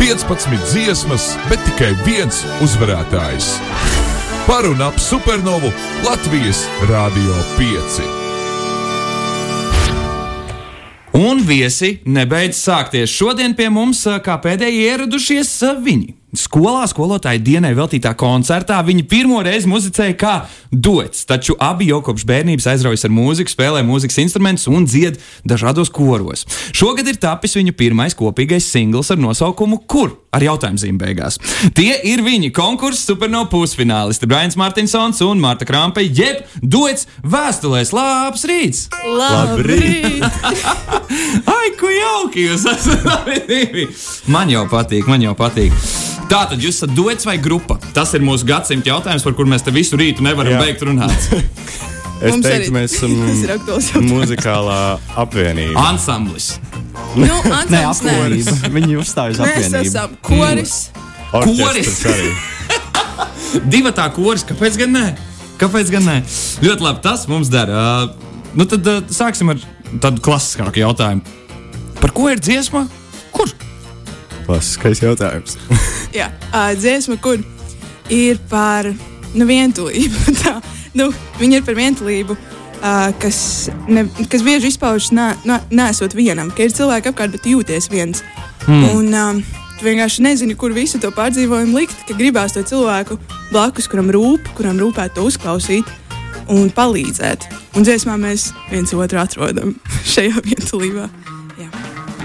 15 dziesmas, bet tikai viens uzvarētājs. Par un ap supernovu Latvijas Rādio 5. Un viesi nebeidz sākties. Šodien pie mums kā pēdējie ieradušies viņi. Skolā skolotāja dienai veltītā koncertā viņi pirmo reizi muzicēja kā duets, taču abi jau kopš bērnības aizraujas ar mūziku, spēlē mūzikas instrumentus un dzied dažādos koros. Šogad ir tapis viņu pirmais kopīgais singls ar nosaukumu Kur? Ar jautājumu zīmēm beigās. Tie ir viņi konkursu supernovā pusfinālisti Brains Martinsons un Marta Krampe, jeb duets vēstulēs. Labs rīts! Labrīt! Ai, ko jauki jūs esat abi divi! Man jau patīk, man jau patīk. Tā tad jūs esat duets vai grupa? Tas ir mūsu gadsimta jautājums, par kur mēs te visu rītu nevaram Jā. beigt runāt. Es Mums teiktu, arī mēs esam muzikālā apvienība. Ansamblis. Nu, Nē, apvienība. Viņi uzstājas Mēs apvienību. esam koris. Orķestrs koris. Divi tā koris, kāpēc gan ne? Kāpēc gan ne? Ļoti labi, tas mums dara. Uh, nu tad uh, sāksim ar tādu klasiskāku jautājumu. Par ko ir dziesma? Kur? Klasiskais jautājums. Jā, uh, dziesma, kur ir par nu, vientulību. Tā, nu, viņa ir par vientulību, uh, kas, ne, kas bieži izpaužas nesot vienam, ka ir cilvēki apkārt, bet jūties viens. Mm. Un, um, tu vienkārši nezini, kur visu to pārdzīvojumu likt, ka gribās to cilvēku blakus, kuram rūp, kuram rūpētu to uzklausīt un palīdzēt. Un dziesmā mēs viens otru atrodam šajā vientulībā.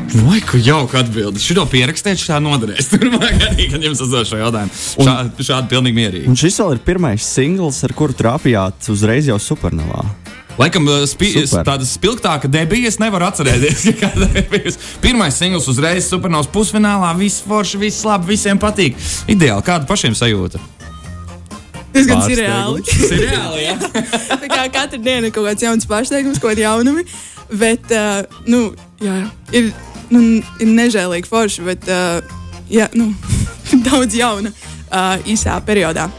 Vai, ko jauka atbildi. Šo pierakstīt, šā noderēs. Turpmāk arī, kad jums uzdod šo jautājumu. Šā, šādi pilnīgi mierīgi. Un šis vēl ir pirmais singls, ar kuru trāpījāt uzreiz jau supernovā. Laikam, uh, spi, Super. tāda spilgtāka debija, es nevaru atcerēties. Pirmais singls uzreiz supernovas pusfinālā, viss forši, viss labi, visiem patīk. Ideāli, kāda pašiem sajūta? Tas gan ir reāli. Tas ir reāli. Tā kā katru dienu ir kaut kāds jauns pārsteigums, kaut kāda jaunumi. Bet, uh, nu, jā, ir, nu, ir nežēlīgi forši, bet uh, jā, nu, daudz jauna uh, īsā periodā.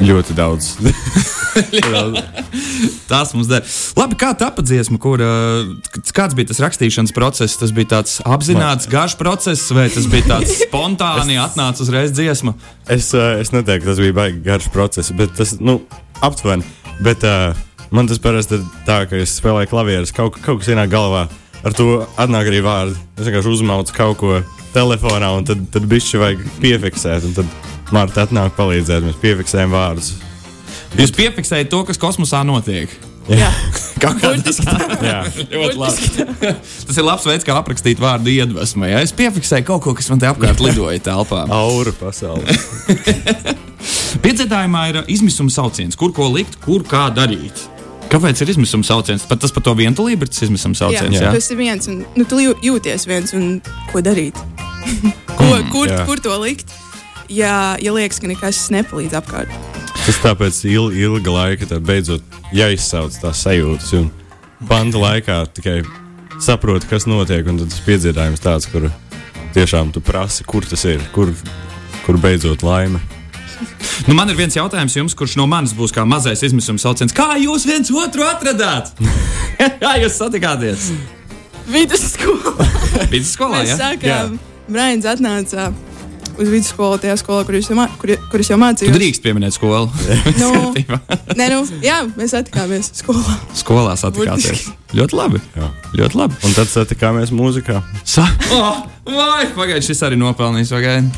Ļoti daudz. Tas mums der. Labi, kā tā dziesma, kur uh, kāds bija tas rakstīšanas process? Tas bija tāds apzināts, garš process, vai tas bija tāds spontāni atnācis uzreiz dziesma? Es, uh, es neteiktu, tas bija baigi garš process, bet tas, nu, aptuveni. Bet uh, man tas parasti ir tā, ka es spēlēju klavierus, kaut, kaut kas ienāk galvā. Ar to atnāk arī vārdi. Es vienkārši uzmaucu kaut ko telefonā, un tad, tad bišķi vajag piefiksēt. Tad Marta atnāk palīdzēt, mēs piefiksējam vārdus. Jūs piefiksējat to, kas kosmosā notiek. Jā, kā tas burtiski tā. Jā, ļoti labi. Tas ir labs veids, kā aprakstīt vārdu iedvesmu. Ja? Es piefiksēju kaut ko, kas man te apkārt lidoja telpā. aura pasaulē. Piedzīvājumā ir izmisuma sauciens, kur ko likt, kur kā darīt. Kāpēc ir izmisuma sauciens? Pat tas par to vientulību ir tas izmisuma sauciens. jā. Jā, tas ir viens, un nu, tu jū- jūties viens, un ko darīt? ko, kur, jā. kur to likt? Ja, ja liekas, ka nekas nepalīdz apkārt. Tas tāpēc il, ilga laika tad beidzot jāizsauc tās sajūtas. Un banda laikā tikai saproti, kas notiek. Un tas piedzīvājums tāds, kur tiešām tu prasi, kur tas ir, kur, kur beidzot laime. Nu, man ir viens jautājums jums, kurš no manis būs kā mazais izmisuma sauciens. Kā jūs viens otru atradāt? kā jūs satikāties? Vidusskolā, Mēs jā? sākām, Brains atnāca uz vidusskolu, tajā skolā, kur, jūs jau mā- kur, kur es jau mācījos. drīkst pieminēt skolu. Nu, nē, nu, jā, mēs satikāmies skolā. Skolā satikāties. Ļoti labi. Jā. Ļoti labi. Un tad satikāmies mūzikā. Sa oh, vai, pagaidi, šis arī nopelnījis. Pagaidi.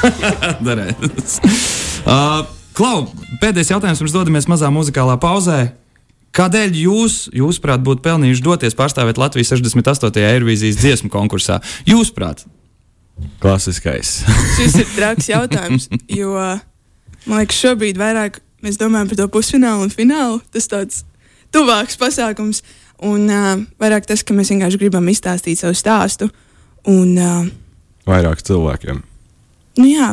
Darēs. uh, Klau, pēdējais jautājums pirms dodamies mazā muzikālā pauzē. Kādēļ jūs, jūsuprāt, būtu pelnījuši doties pārstāvēt Latvijas 68. Eirovīzijas dziesmu konkursā? Jūsuprāt, Klasiskais. Šis ir traks jautājums, jo man liekas, šobrīd vairāk mēs domājam par to pusfinālu un finālu. Tas tāds tuvāks pasākums, un uh, vairāk tas, ka mēs vienkārši gribam izstāstīt savu stāstu. Un, uh, Vairāk cilvēkiem. nu jā,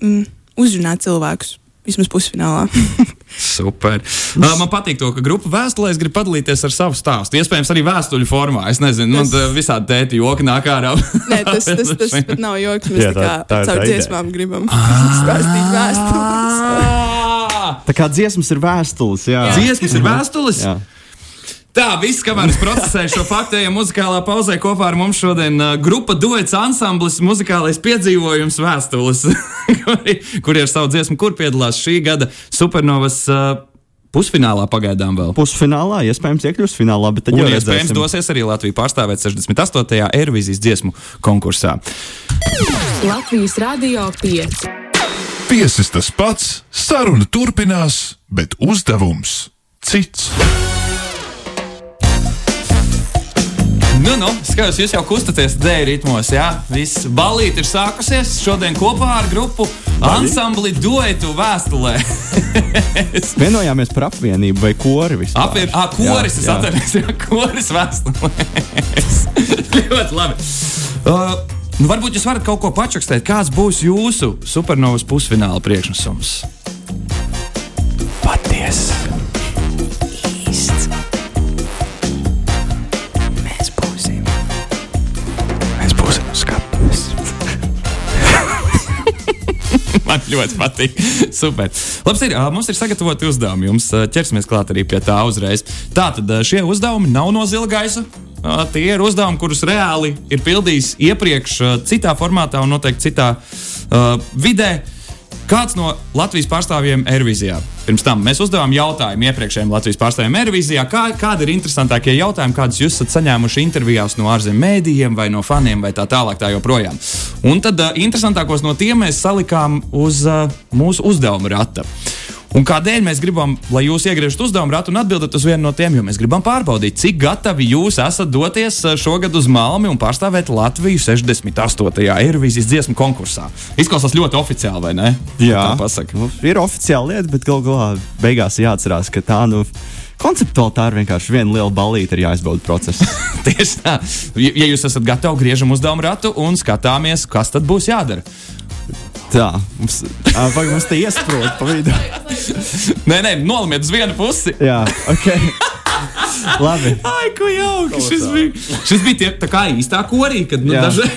mm, uzrunāt cilvēkus vismaz pusfinālā. super. Uh, man patīk to, ka grupa vēstulēs grib padalīties ar savu stāstu. Iespējams, arī vēstuļu formā. Es nezinu, man Tas- tā visādi tēti joki nāk ārā. Nē, tas, tas, tas pat nav joks. Mēs Jā, tā, tā- tā, caur dziesmām gribam stāstīt vēstules. Ah! Tā kā dziesmas ir vēstules, jā. Dziesmas ir vēstules. Jā. Tā, viss, kamēr es procesēju šo faktu, ejam muzikālā pauzē kopā ar mums šodien uh, grupa duets ansamblis, muzikālais piedzīvojums vēstules, kuri, kuri ar savu dziesmu, kur piedalās šī gada supernovas. Uh, Pusfinālā pagaidām vēl. Pusfinālā, iespējams, iekļūs finālā, bet tad Un jau iespējams dosies arī Latviju pārstāvēt 68. Eirovīzijas dziesmu konkursā. Latvijas Rādio 5. Viesis tas pats, saruna turpinās, bet uzdevums cits. Nu, nu, skatos, jūs jau kustaties dēļ ritmos, jā? Viss balīti ir sākusies šodien kopā ar grupu ansambli duetu vēstulē. Vienojāmies par apvienību vai kori vispār. Apvienot, ah, koris, Jā, es atceros, jā, koris vēstulēs. Ļoti labi. Uh, nu, varbūt jūs varat kaut ko pačakstēt, kāds būs jūsu supernovas pusfināla priekšnesums. Man ļoti patīk. Super. Labs ir, mums ir sagatavoti uzdevumi. Jums ķersimies klāt arī pie tā uzreiz. Tātad šie uzdevumi nav no zila gaisa. Tie ir uzdevumi, kurus reāli ir pildījis iepriekš citā formātā un noteikti citā uh, vidē. Kāds no Latvijas pārstāvjiem Eirovīzijā? Pirms tam mēs uzdevām jautājumu iepriekšējiem Latvijas pārstāvjiem Eirovīzijā. Kā, kādi ir interesantākie jautājumi, kādus jūs esat saņēmuši intervijās no ārzemju mēdījiem vai no faniem vai tā tālāk, tā joprojām? Un tad uh, interesantākos no tiem mēs salikām uz uh, mūsu uzdevuma rata. Un kādēļ mēs gribam, lai jūs iegriežat uzdevumu ratu un atbildat uz vienu no tiem, jo mēs gribam pārbaudīt, cik gatavi jūs esat doties uh, šogad uz Malmi un pārstāvēt Latviju 68. Eirovīzijas dziesmu konkursā. Izklausās ļoti oficiāli, vai ne? Jā. Nu, ir oficiāla lieta, bet galu galā beigās jāatcerās, ka tā nu. Konceptuāli tā ir vienkārši viena liela balīta, ir jāizbauda process. Tieši tā. Ja ja jūs esat gatavi, griežam uzdevumu ratu un skatāmies, kas tad būs jādara. Tā, mums, ā, vai mums te iesprūda pa vidu. Nē, nē, nolimiet uz vienu pusi. Jā, ok. Labi. Ai, ko jauki! Šis bija, šis bija tie, tā kā īstā korī, kad nu, Jā. daži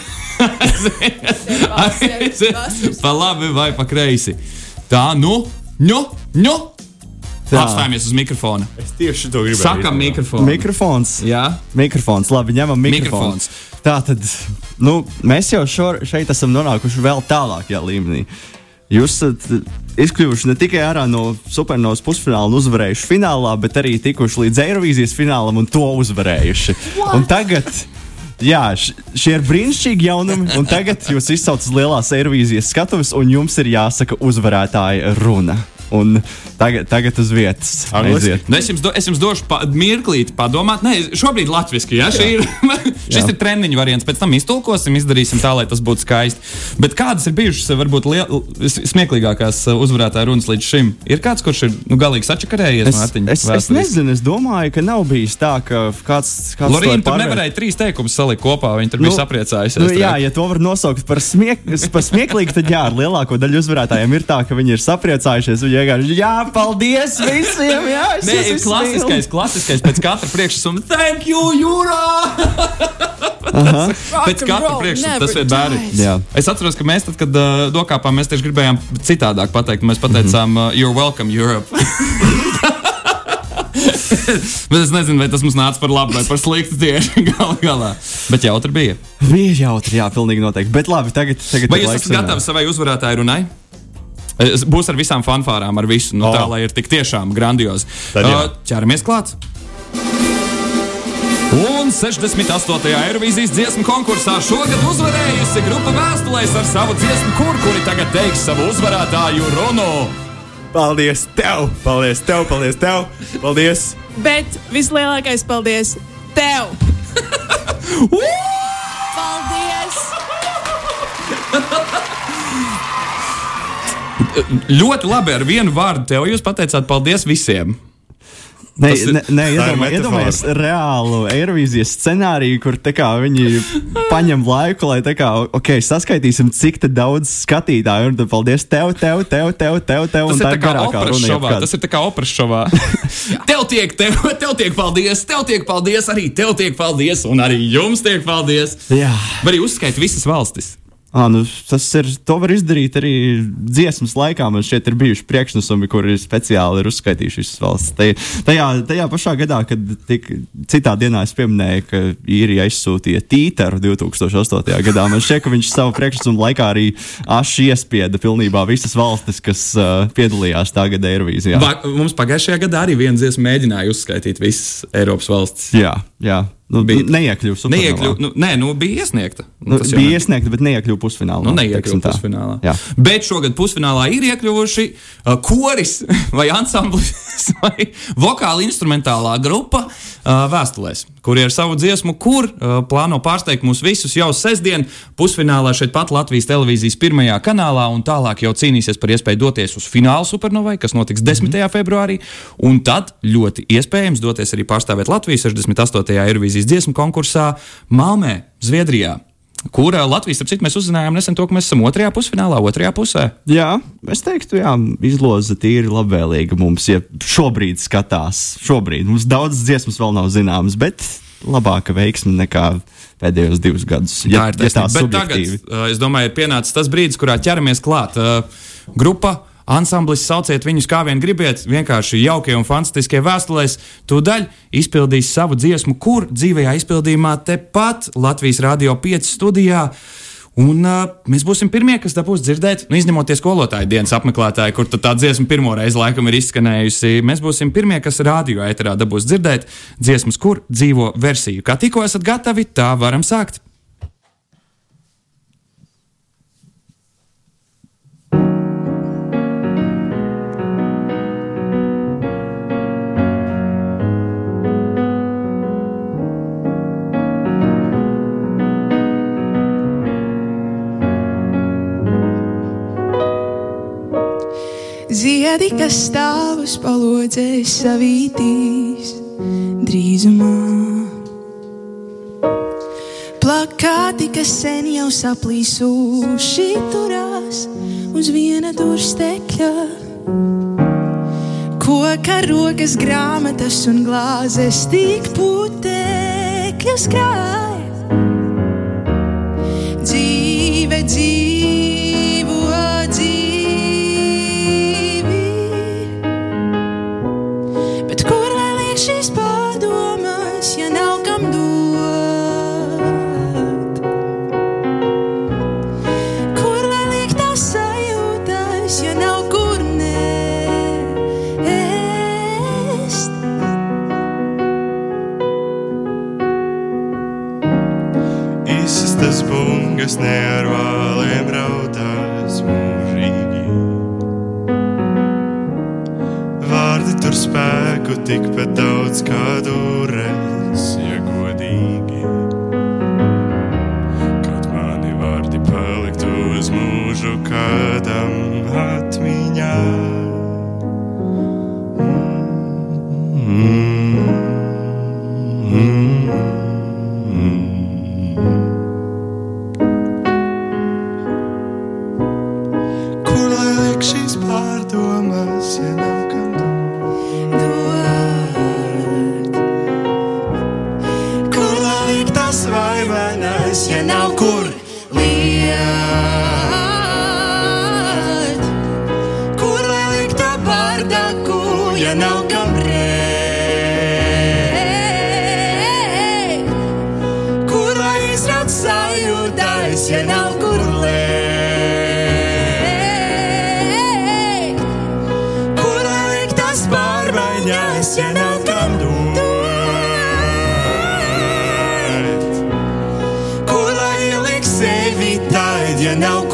pa labi vai pa kreisi. Tā, nu, nu, nu! Tā. Apstājamies uz mikrofona. Es tieši to gribēju. Sakam, mikrofonu. Mikrofons. Jā, Mikrofons, labi, ņemam mikrofonu. Mikrofons. Tā tad, nu, mēs jau šor, šeit esam nonākuši vēl tālākajā līmenī. Jūs esat izkļuvuši ne tikai ārā no supernovas pusfināla un uzvarējuši finālā, bet arī tikuši līdz Eirovīzijas finālam un to uzvarējuši. Un tagad, jā, šie ir brīnišķīgi jaunumi, un tagad jūs izsaucat lielās Eirovīzijas skatuves, un jums ir jāsaka uzvarētāja runa. Un tagad, tagad uz vietas. Aiziet. nu, es, jums do, es jums došu pa, mirklīti padomāt. Nē, šobrīd latviešu, ja šī ir, šis ir treniņu variants. Pēc tam iztulkosim, izdarīsim tā, lai tas būtu skaisti. Bet kādas ir bijušas, varbūt, liel, smieklīgākās uh, uzvarētāju runas līdz šim? Ir kāds, kurš ir nu, galīgi sačakarējies? Es, Mārtiņ, es, es vēsturiski? nezinu, es domāju, ka nav bijis tā, ka kāds kāds Lorīna to tur nevarēja trīs teikumus salikt kopā. Viņa tur bija sapriecājusies. Nu, jā, ja to var nosaukt par, smiek, par smieklīgu, tad jā, ar lielāko daļu uzvarētājiem ir tā, ka viņi ir sapriecājušies. Viņi vienkārši, jā, paldies visiem! Jā, es Nē, ir klasiskais, klasiskais pēc katra priekšsakuma. Thank you, Jūrā! pēc katra priekšsakuma tas ir bērni. mīlu. Jā. Es atceros, ka mēs, tad, kad uh, dokāpām, mēs tieši gribējām citādāk pateikt. Mēs pateicām, uh, You're welcome, Europe. Bet es nezinu, vai tas mums nāca par labu vai par sliktu tieši gal galā. Bet jautri bija. Bija jautri, jā, pilnīgi noteikti. Bet labi, tagad, tagad Vai ir jūs esat gatavi runāt. savai uzvarētāju runai? Es- Būs ar visām fanfārām, ar visu. Nu, O. tā lai ir tik tiešām grandiozi. Uh, ķeramies klāt! Un 68. Eirovīzijas dziesmu konkursā šogad uzvarējusi grupa vēstulēs ar savu dziesmu, kur kuri tagad teiks savu uzvarētāju runu. Paldies tev! Paldies tev! Paldies tev! Paldies! Bet vislielākais paldies tev! Ļoti labi ar vienu vārdu tev jūs pateicāt paldies visiem. Nē, Tas ir- nē ir iedomā- iedomājies reālu Eirovīzijas scenāriju, kur tā kā, viņi paņem laiku, lai tā kā, okay, saskaitīsim, cik daudz skatītāju ir. Tad paldies tev, tev, tev, tev, tev, tev Tas un ir tā tā kā runa. šovā. Tas ir tā kā operas šovā. tev tiek, tev, tev tiek paldies, tev tiek paldies, arī tev tiek paldies, un arī jums tiek paldies. Jā. Vai arī uzskait visas valstis. À, nu, tas ir. To var izdarīt arī dziesmas laikā. Man šeit ir bijuši priekšnesumi, kuri speciāli ir uzskaitījuši visas valsts. Tajā, tajā, tajā pašā gadā, kad tik, citā dienā es pieminēju, ka īrija izsūtīja tīteru 2008. gadā, man šķiet, ka viņš savu priekšnesumu laikā arī aši iespieda pilnībā visas valstis, kas uh, piedalījās tā gada Eirovīzijā. Mums pagājušajā gadā arī viena dziesma mēģināja uzskaitīt visas Eiropas valstis. Jā, jā. Nu, Bija- neiekļuva Neiekļuva, nu, nē, nu, bija iesniegta. Nu, jau bija ne- iesniegta, bet neiekļuva pusfinālā. Nu, neiekļuva pusfinālā. Jā. Bet šogad pusfinālā ir iekļuvuši uh, koris vai ansamblis vai vokāla instrumentālā grupa uh, vēstulēs, kuri ar savu dziesmu, kur uh, plāno pārsteigt mūs visus jau sestdien pusfinālā šeit pat Latvijas televīzijas pirmajā kanālā un tālāk jau cīnīsies par iespēju doties uz finālu supernovai, kas notiks 10. Mm -hmm. februārī, un tad ļoti iespējams doties arī pārstāvēt Latviju 68. Eirovīzijas dziesmu konkursā Malmē, Zviedrijā. Kur ā, Latvijas, ap citu, mēs uzzinājām nesen to, ka mēs esam otrajā pusfinālā, otrajā pusē. Jā, es teiktu, jā, izloze tīri labvēlīga mums, ja šobrīd skatās. Šobrīd mums daudz dziesmas vēl nav zināmas, bet labāka veiksme nekā pēdējos divus gadus. Jā, ir ja tā taisnība. Bet tagad, subjektīvi. uh, es domāju, ir pienācis tas brīdis, kurā ķeramies klāt. Uh, Grupa, ansamblis, sauciet viņus kā vien gribiet, vienkārši jaukie un fantastiskie vēstulēs. Tūdaļ izpildīs savu dziesmu, kur dzīvajā izpildījumā tepat Latvijas Rādio 5 studijā. Un uh, mēs būsim pirmie, kas dabūs dzirdēt, nu, izņemot skolotāju dienas apmeklētāji, kur tā dziesma pirmo reizi laikam ir izskanējusi. Mēs būsim pirmie, kas radio ēterā dabūs dzirdēt dziesmas, kur dzīvo versiju. Kā tikko esat gatavi, tā varam sākt. Ziedi, kas stāv uz palodzes savītīs drīzumā. Plakāti, kas sen jau saplīsuši, turās uz viena durstekļa. Koka rokas, grāmatas un glāzes tik putekļus krāj. Mūžu kādam atmiņā. Kur lai liek šīs pārdomas, ja nav kam Dod. Kur lai liek tas vaivainais, ja nav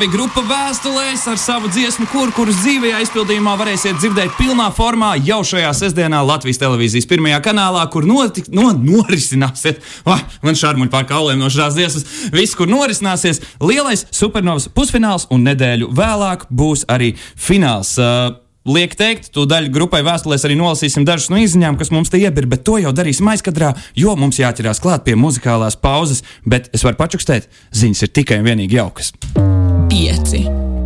bija grupa vēstulēs ar savu dziesmu, kur, kuras dzīvajā izpildījumā varēsiet dzirdēt pilnā formā jau šajā sestdienā Latvijas televīzijas pirmajā kanālā, kur notik, no, norisināsies. Oh, man šādi pār kauliem no šīs dziesmas. Viss, kur norisināsies, lielais supernovas pusfināls un nedēļu vēlāk būs arī fināls. Uh, liek teikt, to daļu grupai vēstulēs arī nolasīsim dažas no izziņām, kas mums te iebir, bet to jau darīsim aizkadrā, jo mums jāķerās klāt pie muzikālās pauzes. Bet es varu pačukstēt, ziņas ir tikai un vienīgi jaukas. Piety.